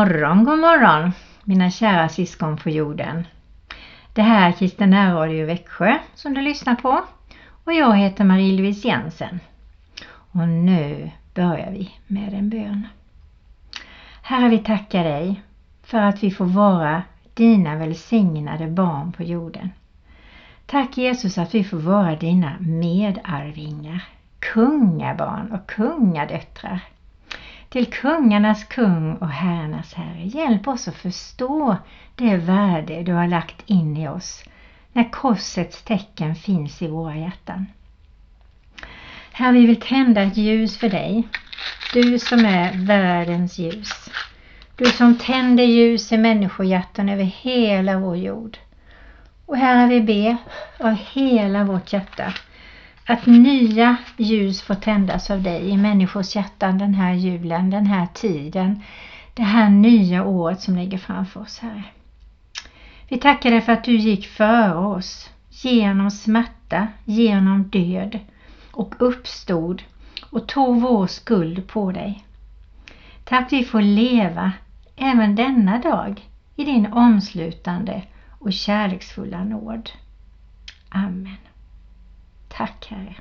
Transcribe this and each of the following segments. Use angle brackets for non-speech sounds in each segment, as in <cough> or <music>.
Morgon, god morgon mina kära syskon på jorden. Det här är Kristina Radio Växjö som du lyssnar på och jag heter Marie-Louise Jensen. Och nu börjar vi med en bön. Herre, vi tackar dig för att vi får vara dina välsignade barn på jorden. Tack Jesus att vi får vara dina medarvingar, kungabarn och kungadöttrar till kungarnas kung och herrarnas herre. Hjälp oss att förstå det värde du har lagt in i oss när korsets tecken finns i våra hjärtan. Herre, vi vill tända ett ljus för dig. Du som är världens ljus. Du som tänder ljus i människohjärtan över hela vår jord. Och Herre, vi ber av hela vårt hjärta att nya ljus får tändas av dig i människors hjärtan den här julen, den här tiden, det här nya året som ligger framför oss, Herre. Vi tackar dig för att du gick före oss genom smärta, genom död och uppstod och tog vår skuld på dig. Tack att vi får leva även denna dag i din omslutande och kärleksfulla nåd. Amen. Tack Herre.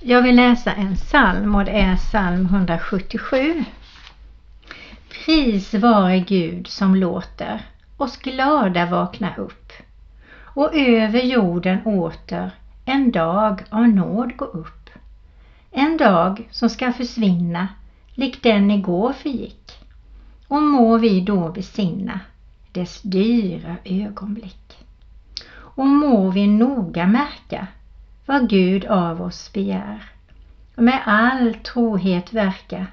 Jag vill läsa en psalm och det är psalm 177. Pris vare Gud som låter oss glada vakna upp och över jorden åter en dag av nåd gå upp. En dag som ska försvinna lik den igår förgick och må vi då besinna dess dyra ögonblick och må vi noga märka vad Gud av oss begär och med all trohet verka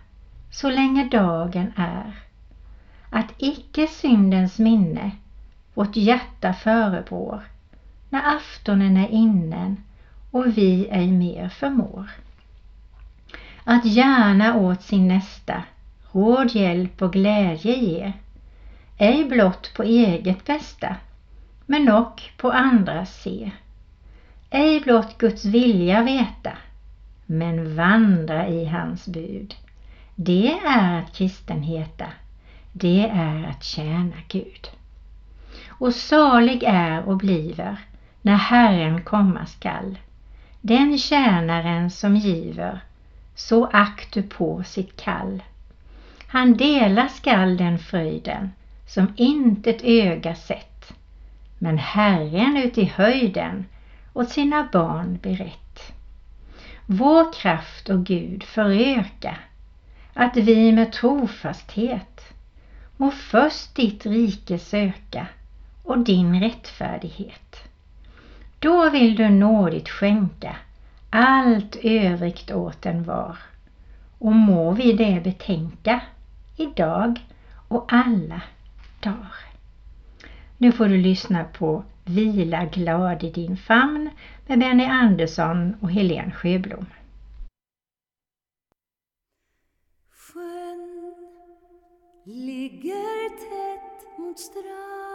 så länge dagen är. Att icke syndens minne vårt hjärta förebrår när aftonen är innen och vi ej mer förmår. Att gärna åt sin nästa råd, hjälp och glädje ge, ej blott på eget bästa men ock på andra se. Ej blott Guds vilja veta, men vandra i hans bud. Det är att kristen heta, det är att tjäna Gud. Och salig är och bliver när Herren komma skall. Den tjänaren som giver, så akt du på sitt kall. Han delar skall den fröjden som intet öga sett men Herren ut i höjden åt sina barn berett. Vår kraft och Gud föröka att vi med trofasthet må först ditt rike söka och din rättfärdighet. Då vill du nådigt skänka allt övrigt åt en var och må vi det betänka idag och alla dagar. Nu får du lyssna på Vila glad i din famn med Benny Andersson och Helene Sjöblom. Sjön ligger tätt mot stranden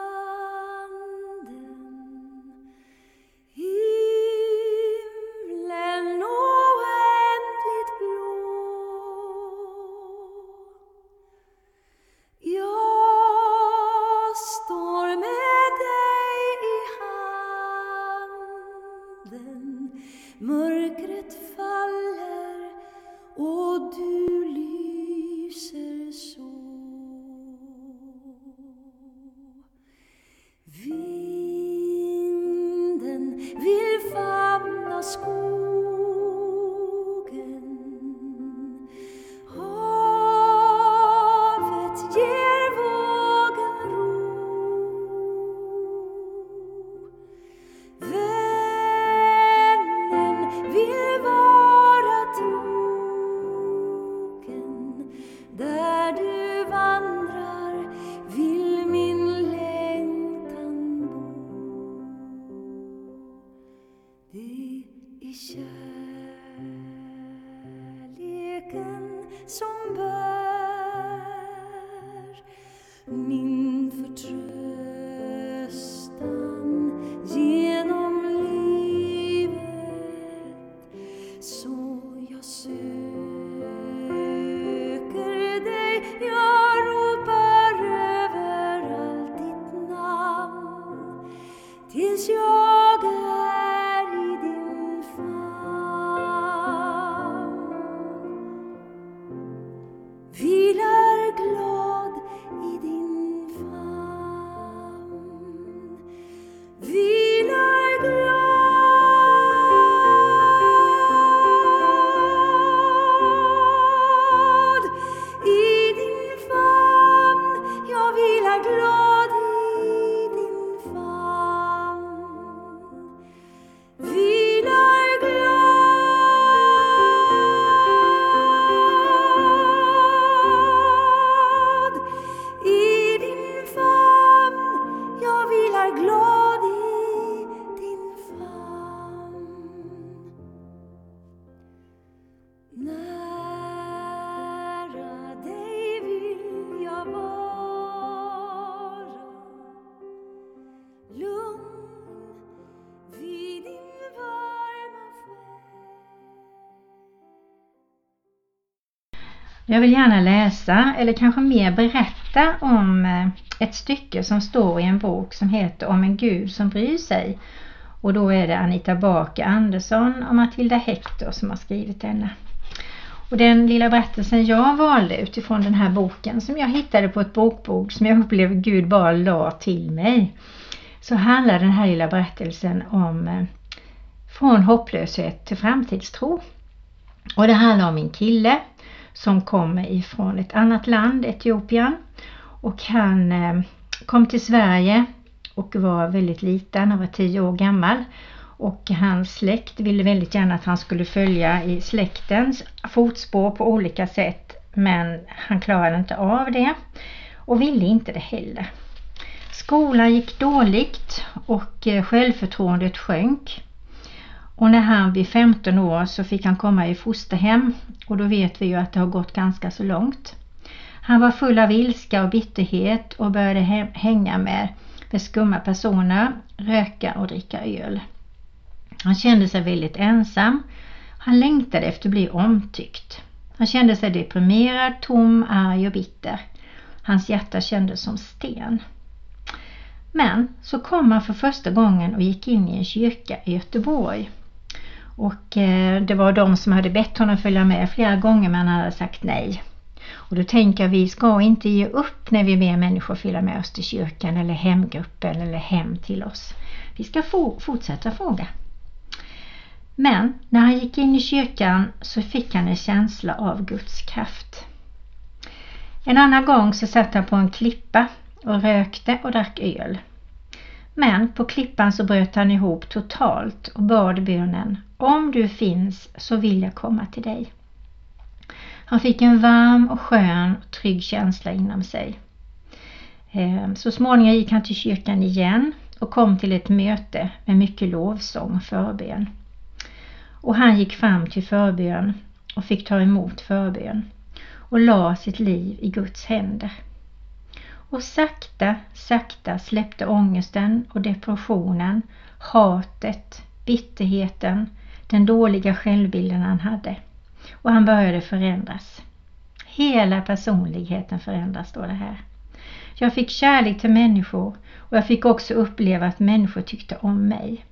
The Jag vill gärna läsa eller kanske mer berätta om eh, ett stycke som står i en bok som heter Om en Gud som bryr sig. Och då är det Anita Baker Andersson och Matilda Hector som har skrivit denna. Och den lilla berättelsen jag valde utifrån den här boken som jag hittade på ett bokbord som jag upplevde Gud bara la till mig. Så handlar den här lilla berättelsen om eh, från hopplöshet till framtidstro. Och det handlar om min kille som kommer ifrån ett annat land, Etiopien. Och han eh, kom till Sverige och var väldigt liten, han var tio år gammal. Och hans släkt ville väldigt gärna att han skulle följa i släktens fotspår på olika sätt. Men han klarade inte av det och ville inte det heller. Skolan gick dåligt och eh, självförtroendet sjönk. Och när han blev 15 år så fick han komma i fosterhem och då vet vi ju att det har gått ganska så långt. Han var full av ilska och bitterhet och började hänga med, med skumma personer, röka och dricka öl. Han kände sig väldigt ensam. Han längtade efter att bli omtyckt. Han kände sig deprimerad, tom, arg och bitter. Hans hjärta kändes som sten. Men så kom han för första gången och gick in i en kyrka i Göteborg. Och eh, det var de som hade bett honom följa med flera gånger men han hade sagt nej. Och då tänker jag vi ska inte ge upp när vi ber människor följa med oss till kyrkan eller hemgruppen eller hem till oss. Vi ska få, fortsätta fråga. Men när han gick in i kyrkan så fick han en känsla av Guds kraft. En annan gång så satt han på en klippa och rökte och drack öl. Men på klippan så bröt han ihop totalt och bad bönen Om du finns så vill jag komma till dig. Han fick en varm och skön och trygg känsla inom sig. Ehm, så småningom gick han till kyrkan igen och kom till ett möte med mycket lovsång och förbön. Och han gick fram till förbön och fick ta emot förbön och la sitt liv i Guds händer. Och sakta, sakta släppte ångesten och depressionen, hatet, bitterheten, den dåliga självbilden han hade. Och han började förändras. Hela personligheten förändras, står det här. Jag fick kärlek till människor och jag fick också uppleva att människor tyckte om mig.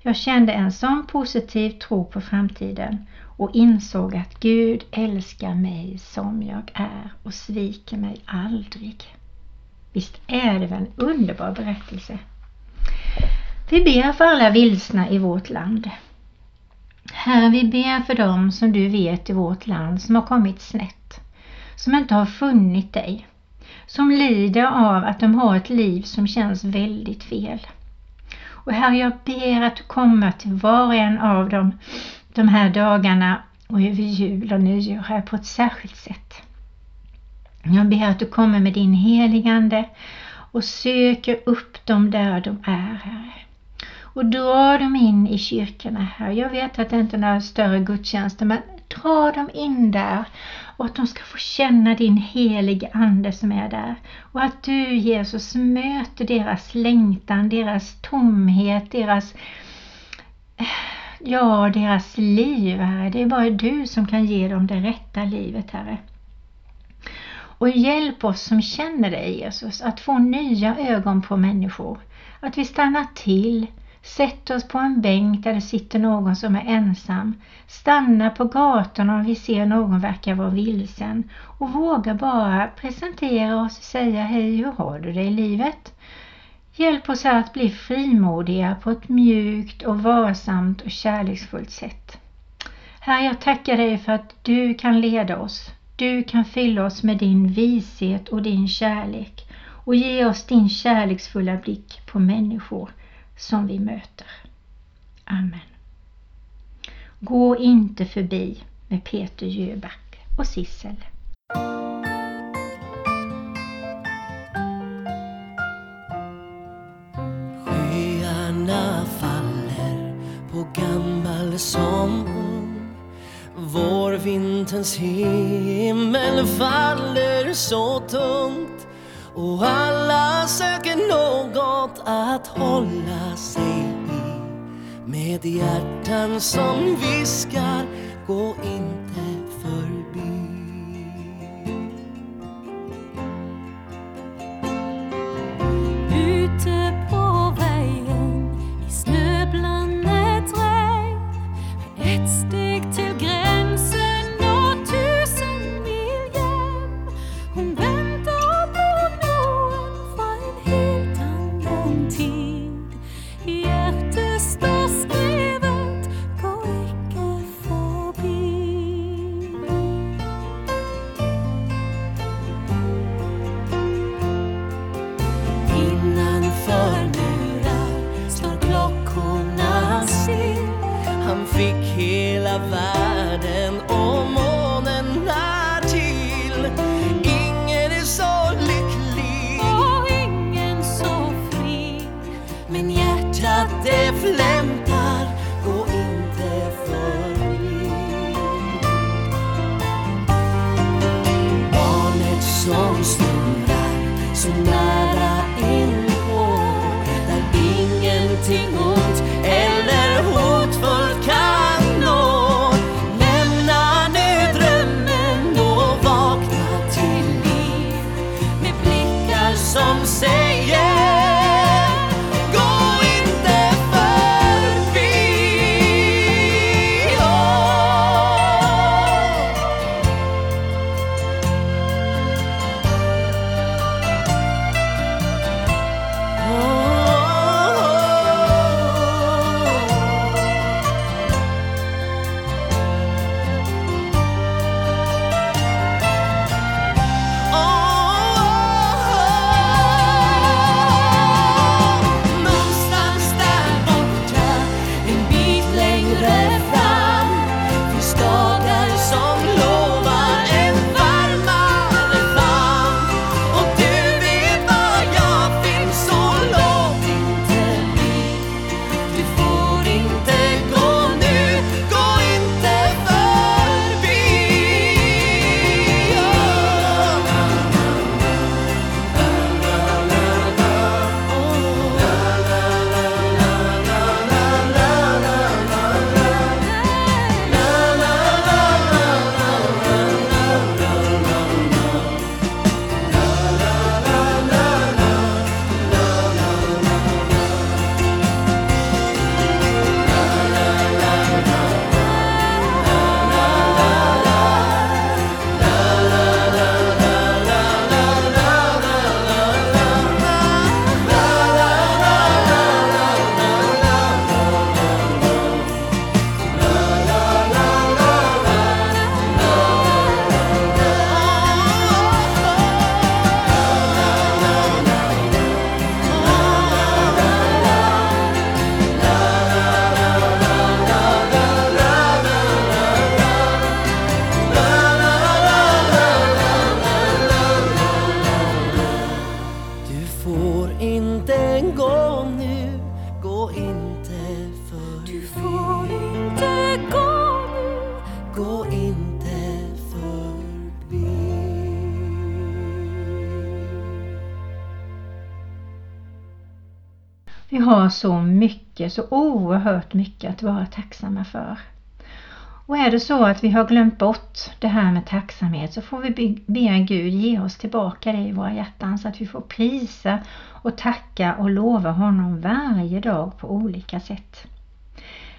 Jag kände en sån positiv tro på framtiden och insåg att Gud älskar mig som jag är och sviker mig aldrig. Visst är det väl en underbar berättelse? Vi ber för alla vilsna i vårt land. Herre, vi ber för dem som du vet i vårt land som har kommit snett, som inte har funnit dig, som lider av att de har ett liv som känns väldigt fel. Och Herre, jag ber att du kommer till var och en av dem de här dagarna och över jul och nyår här på ett särskilt sätt. Jag ber att du kommer med din heligande och söker upp dem där de är, Herre. Och dra dem in i kyrkorna, här. Jag vet att det inte är några större gudstjänster, men dra dem in där och att de ska få känna din heliga Ande som är där. Och att du Jesus möter deras längtan, deras tomhet, deras ja, deras liv, Herre. Det är bara du som kan ge dem det rätta livet, Herre. Och hjälp oss som känner dig Jesus att få nya ögon på människor. Att vi stannar till, sätter oss på en bänk där det sitter någon som är ensam. Stanna på gatorna om vi ser någon verkar vara vilsen och våga bara presentera oss och säga hej, hur har du det i livet? Hjälp oss att bli frimodiga på ett mjukt och varsamt och kärleksfullt sätt. Herre, jag tackar dig för att du kan leda oss. Du kan fylla oss med din vishet och din kärlek och ge oss din kärleksfulla blick på människor som vi möter. Amen. Gå inte förbi med Peter Jöback och Sissel. Skyarna faller på gammal sång Vårvinterns himmel faller så tungt och alla söker något att hålla sig i. Med hjärtan som viskar gå inte hela världen om Vi har så mycket, så oerhört mycket att vara tacksamma för. Och är det så att vi har glömt bort det här med tacksamhet så får vi be- Gud ge oss tillbaka det i våra hjärtan så att vi får prisa och tacka och lova honom varje dag på olika sätt.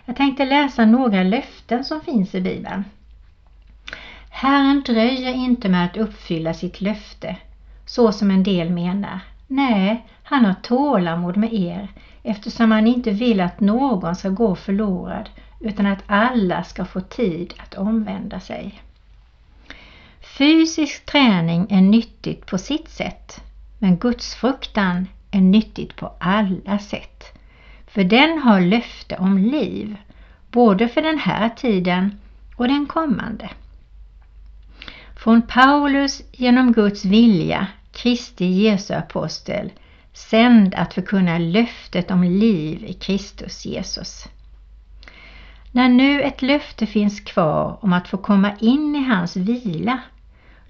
Jag tänkte läsa några löften som finns i Bibeln. Herren dröjer inte med att uppfylla sitt löfte, så som en del menar. Nej, han har tålamod med er eftersom han inte vill att någon ska gå förlorad utan att alla ska få tid att omvända sig. Fysisk träning är nyttigt på sitt sätt, men gudsfruktan är nyttigt på alla sätt. För den har löfte om liv, både för den här tiden och den kommande. Från Paulus genom Guds vilja, Kristi Jesu apostel, sänd att förkunna löftet om liv i Kristus Jesus. När nu ett löfte finns kvar om att få komma in i hans vila,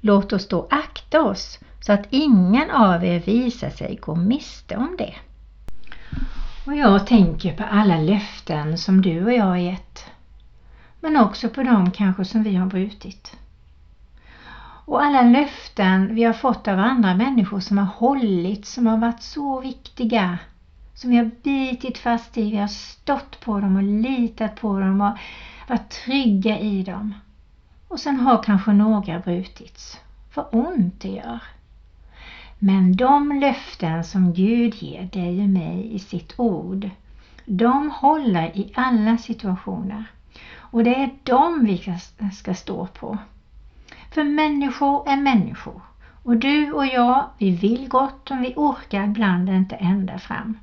låt oss då akta oss så att ingen av er visar sig gå miste om det. Och jag tänker på alla löften som du och jag har gett, men också på de kanske som vi har brutit. Och alla löften vi har fått av andra människor som har hållit, som har varit så viktiga. Som vi har bitit fast i, vi har stått på dem och litat på dem och varit trygga i dem. Och sen har kanske några brutits. Vad ont det gör. Men de löften som Gud ger dig och mig i sitt ord, de håller i alla situationer. Och det är de vi ska- ska stå på. För människor är människor. Och du och jag, vi vill gott om vi orkar ibland inte ända fram.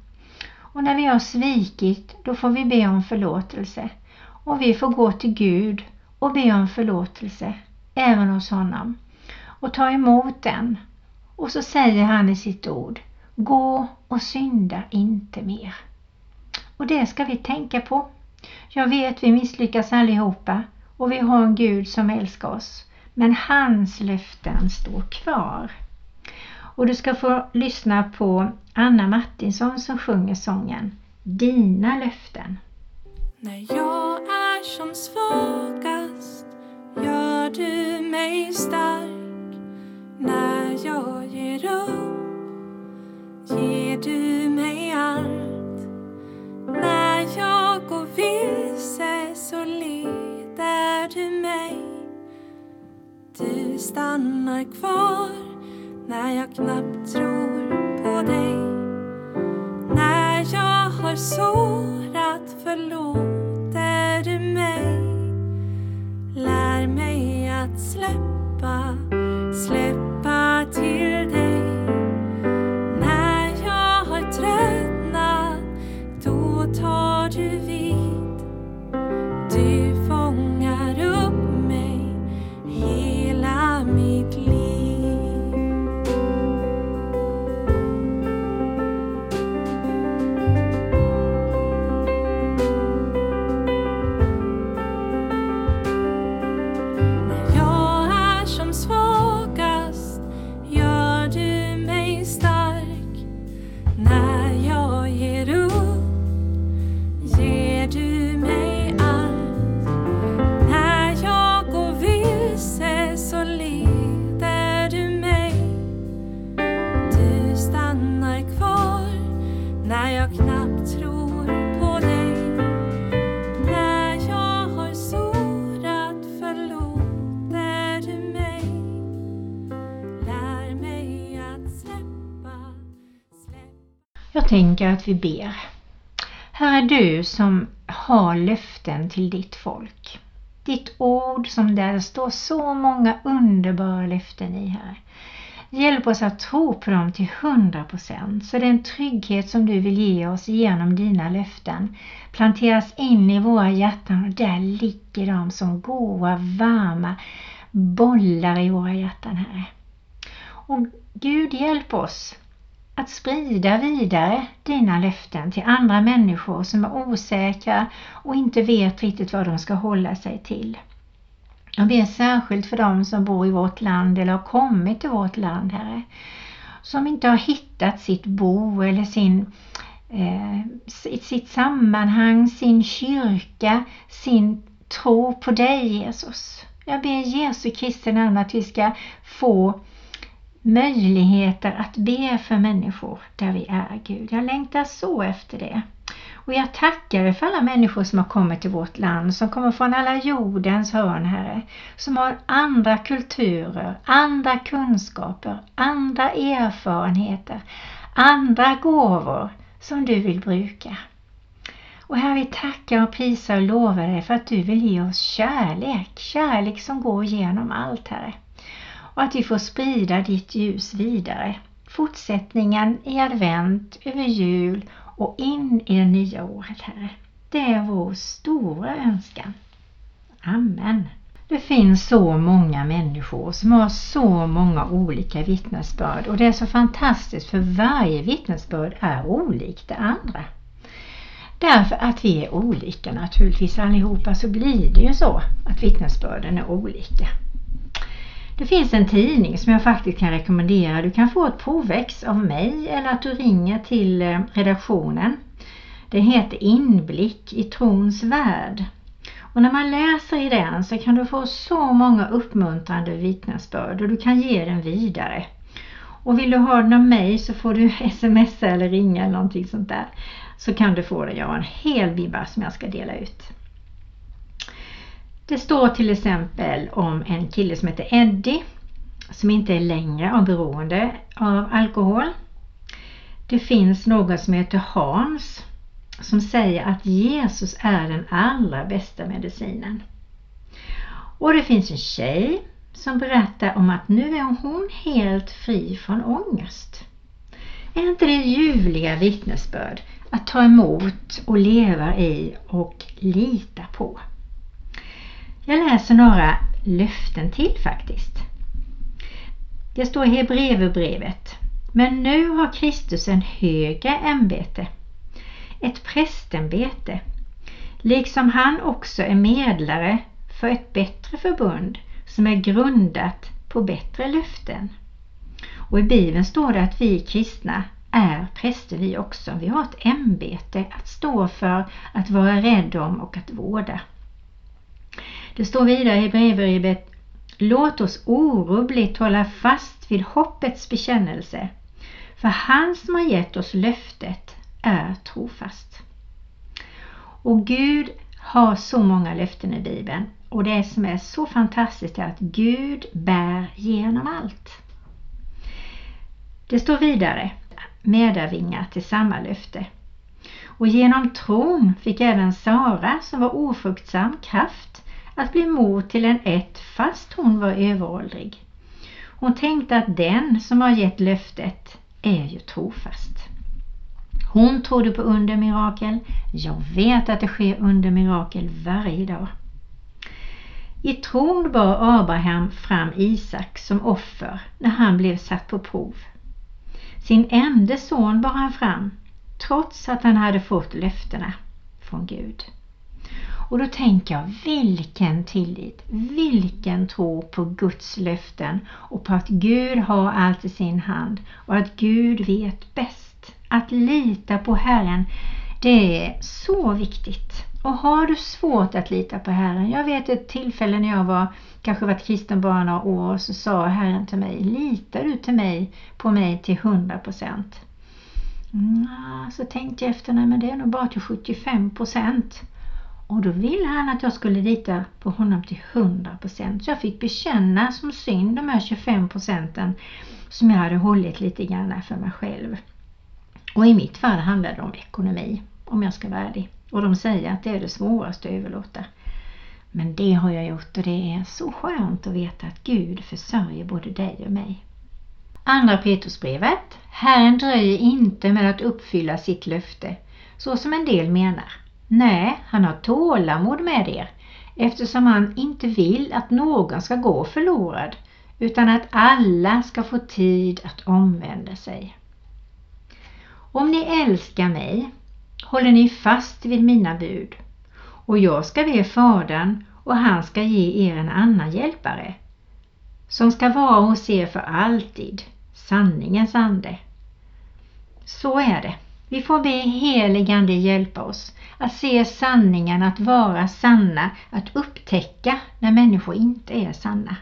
Och när vi har svikit, då får vi be om förlåtelse. Och vi får gå till Gud och be om förlåtelse, även hos honom. Och ta emot den. Och så säger han i sitt ord, gå och synda inte mer. Och det ska vi tänka på. Jag vet vi misslyckas allihopa och vi har en Gud som älskar oss. Men hans löften står kvar. Och du ska få lyssna på Anna Martinsson som sjunger sången Dina löften. När jag är som svagast gör du mig stark. När stannar kvar när jag knappt tror på dig. När jag har sårat förlorat tänker att vi ber. Här är du som har löften till ditt folk. Ditt ord som där det står så många underbara löften i här. Hjälp oss att tro på dem till 100 procent så den trygghet som du vill ge oss genom dina löften planteras in i våra hjärtan och där ligger de som goda, varma bollar i våra hjärtan, Herre. Och Gud hjälp oss att sprida vidare dina löften till andra människor som är osäkra och inte vet riktigt vad de ska hålla sig till. Jag ber särskilt för dem som bor i vårt land eller har kommit till vårt land, Herre. Som inte har hittat sitt bo eller sin, eh, sitt, sitt sammanhang, sin kyrka, sin tro på dig Jesus. Jag ber Jesu Kristi namn att vi ska få möjligheter att be för människor där vi är Gud. Jag längtar så efter det. Och jag tackar dig för alla människor som har kommit till vårt land, som kommer från alla jordens hörn, Herre. Som har andra kulturer, andra kunskaper, andra erfarenheter, andra gåvor som du vill bruka. Och Herre, vi tackar och prisar och lovar dig för att du vill ge oss kärlek, kärlek som går genom allt, Herre. Och att vi får sprida ditt ljus vidare. Fortsättningen i advent, över jul och in i det nya året, Herre. Det är vår stora önskan. Amen. Det finns så många människor som har så många olika vittnesbörd och det är så fantastiskt för varje vittnesbörd är olikt det andra. Därför att vi är olika naturligtvis allihopa så blir det ju så att vittnesbörden är olika. Det finns en tidning som jag faktiskt kan rekommendera. Du kan få ett provex av mig eller att du ringer till eh, redaktionen. Den heter Inblick i trons värld. Och när man läser i den så kan du få så många uppmuntrande vittnesbörd och du kan ge den vidare. Och vill du ha den av mig så får du <laughs> smsa eller ringa eller någonting sånt där. Så kan du få den. Jag har en hel bibba som jag ska dela ut. Det står till exempel om en kille som heter Eddie som inte är längre av beroende av alkohol. Det finns någon som heter Hans som säger att Jesus är den allra bästa medicinen. Och det finns en tjej som berättar om att nu är hon helt fri från ångest. Är inte det ljuvliga vittnesbörd att ta emot och leva i och lita på? Jag läser några löften till faktiskt. Det står i Hebreerbrevet. Men nu har Kristus en högre ämbete, ett prästämbete, liksom han också är medlare för ett bättre förbund som är grundat på bättre löften. Och i Bibeln står det att vi kristna är präster vi också. Vi har ett ämbete att stå för, att vara rädd om och att vårda. Det står vidare i brevbrevet Låt oss orubbligt hålla fast vid hoppets bekännelse. För han som har gett oss löftet är trofast. Och Gud har så många löften i Bibeln och det som är så fantastiskt är att Gud bär genom allt. Det står vidare medarvingar till samma löfte. Och genom tron fick även Sara som var ofruktsam kraft att bli mor till en ett fast hon var överåldrig. Hon tänkte att den som har gett löftet är ju trofast. Hon trodde på under mirakel. Jag vet att det sker under mirakel varje dag. I tron bar Abraham fram Isak som offer när han blev satt på prov. Sin enda son bar han fram trots att han hade fått löftena från Gud. Och då tänker jag, vilken tillit, vilken tro på Guds löften och på att Gud har allt i sin hand och att Gud vet bäst. Att lita på Herren, det är så viktigt. Och har du svårt att lita på Herren, jag vet ett tillfälle när jag var, kanske varit kristen bara några år, så sa Herren till mig, litar du till mig, på mig till 100 procent? Mm, så tänkte jag efter, nej men det är nog bara till 75 procent. Och då ville han att jag skulle lita på honom till 100% Så jag fick bekänna som synd de här 25 procenten som jag hade hållit lite grann för mig själv. Och i mitt fall handlade det om ekonomi, om jag ska vara ärlig. Och de säger att det är det svåraste att överlåta. Men det har jag gjort och det är så skönt att veta att Gud försörjer både dig och mig. Andra Petrusbrevet. Herren dröjer inte med att uppfylla sitt löfte, så som en del menar. Nej, han har tålamod med er, eftersom han inte vill att någon ska gå förlorad, utan att alla ska få tid att omvända sig. Om ni älskar mig håller ni fast vid mina bud och jag ska be Fadern och han ska ge er en annan hjälpare som ska vara hos er för alltid, sanningens ande. Så är det. Vi får be heligande hjälpa oss att se sanningen, att vara sanna, att upptäcka när människor inte är sanna.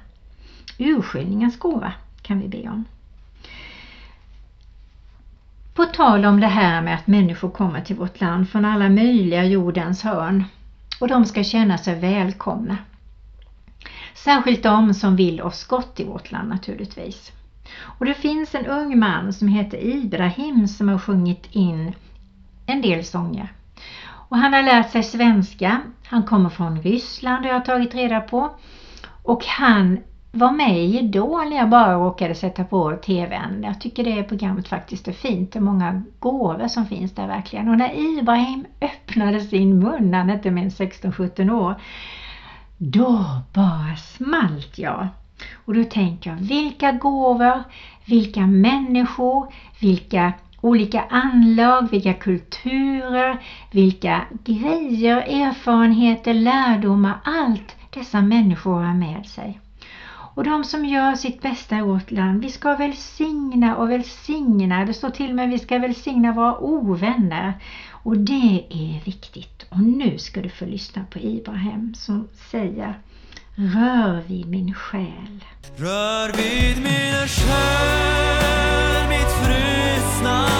Urskiljningens gåva kan vi be om. På tal om det här med att människor kommer till vårt land från alla möjliga jordens hörn och de ska känna sig välkomna. Särskilt de som vill oss gott i vårt land naturligtvis. Och det finns en ung man som heter Ibrahim som har sjungit in en del sånger. Och han har lärt sig svenska. Han kommer från Ryssland har jag tagit reda på. Och han var med i Idol när jag bara råkade sätta på TVn. Jag tycker det programmet faktiskt är fint. Det är många gåvor som finns där verkligen. Och när Ibrahim öppnade sin mun, han är inte minst 16-17 år, då bara smalt jag. Och då tänker jag, vilka gåvor, vilka människor, vilka olika anlag, vilka kulturer, vilka grejer, erfarenheter, lärdomar, allt dessa människor har med sig. Och de som gör sitt bästa i vårt land, vi ska välsigna och välsigna. Det står till och med vi ska välsigna våra ovänner. Och det är viktigt. Och nu ska du få lyssna på Ibrahim som säger Rör vid min själ. Rör vid min själ, mitt frusna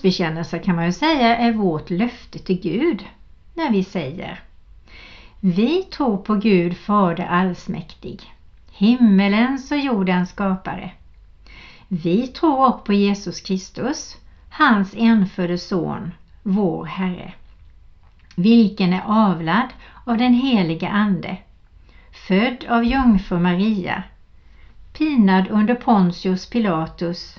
Trosbekännelse kan man ju säga är vårt löfte till Gud när vi säger Vi tror på Gud Fader allsmäktig, himmelens och jordens skapare. Vi tror också på Jesus Kristus, hans enfödde son, vår Herre, vilken är avlad av den helige Ande, född av jungfru Maria, pinad under Pontius Pilatus,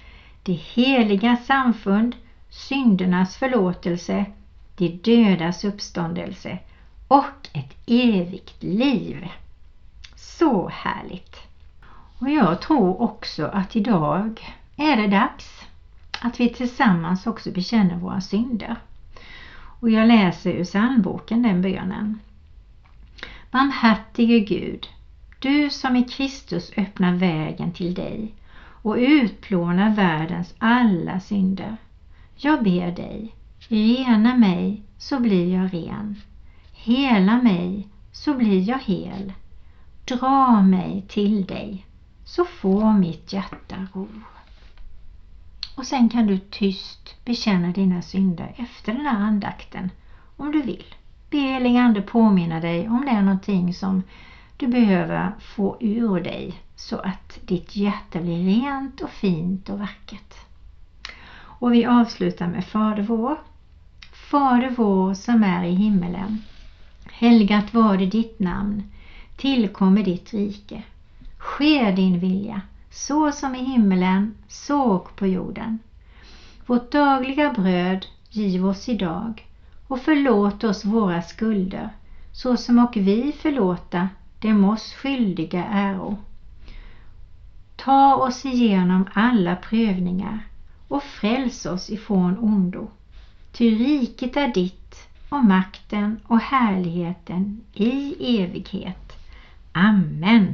det heliga samfund, syndernas förlåtelse, de dödas uppståndelse och ett evigt liv. Så härligt! Och jag tror också att idag är det dags att vi tillsammans också bekänner våra synder. Och jag läser ur psalmboken den bönen. Barmhärtige Gud, du som i Kristus öppnar vägen till dig och utplåna världens alla synder. Jag ber dig, rena mig så blir jag ren. Hela mig så blir jag hel. Dra mig till dig så får mitt hjärta ro. Och sen kan du tyst bekänna dina synder efter den här andakten om du vill. Be helig Ande påminna dig om det är någonting som du behöver få ur dig så att ditt hjärta blir rent och fint och vackert. Och vi avslutar med Fader vår. Fader vår som är i himmelen. Helgat var det ditt namn. Tillkommer ditt rike. Ske din vilja, så som i himmelen, så och på jorden. Vårt dagliga bröd giv oss idag och förlåt oss våra skulder, så som och vi förlåta dem oss skyldiga äro. Ta oss igenom alla prövningar och fräls oss ifrån ondo. Ty riket är ditt och makten och härligheten i evighet. Amen.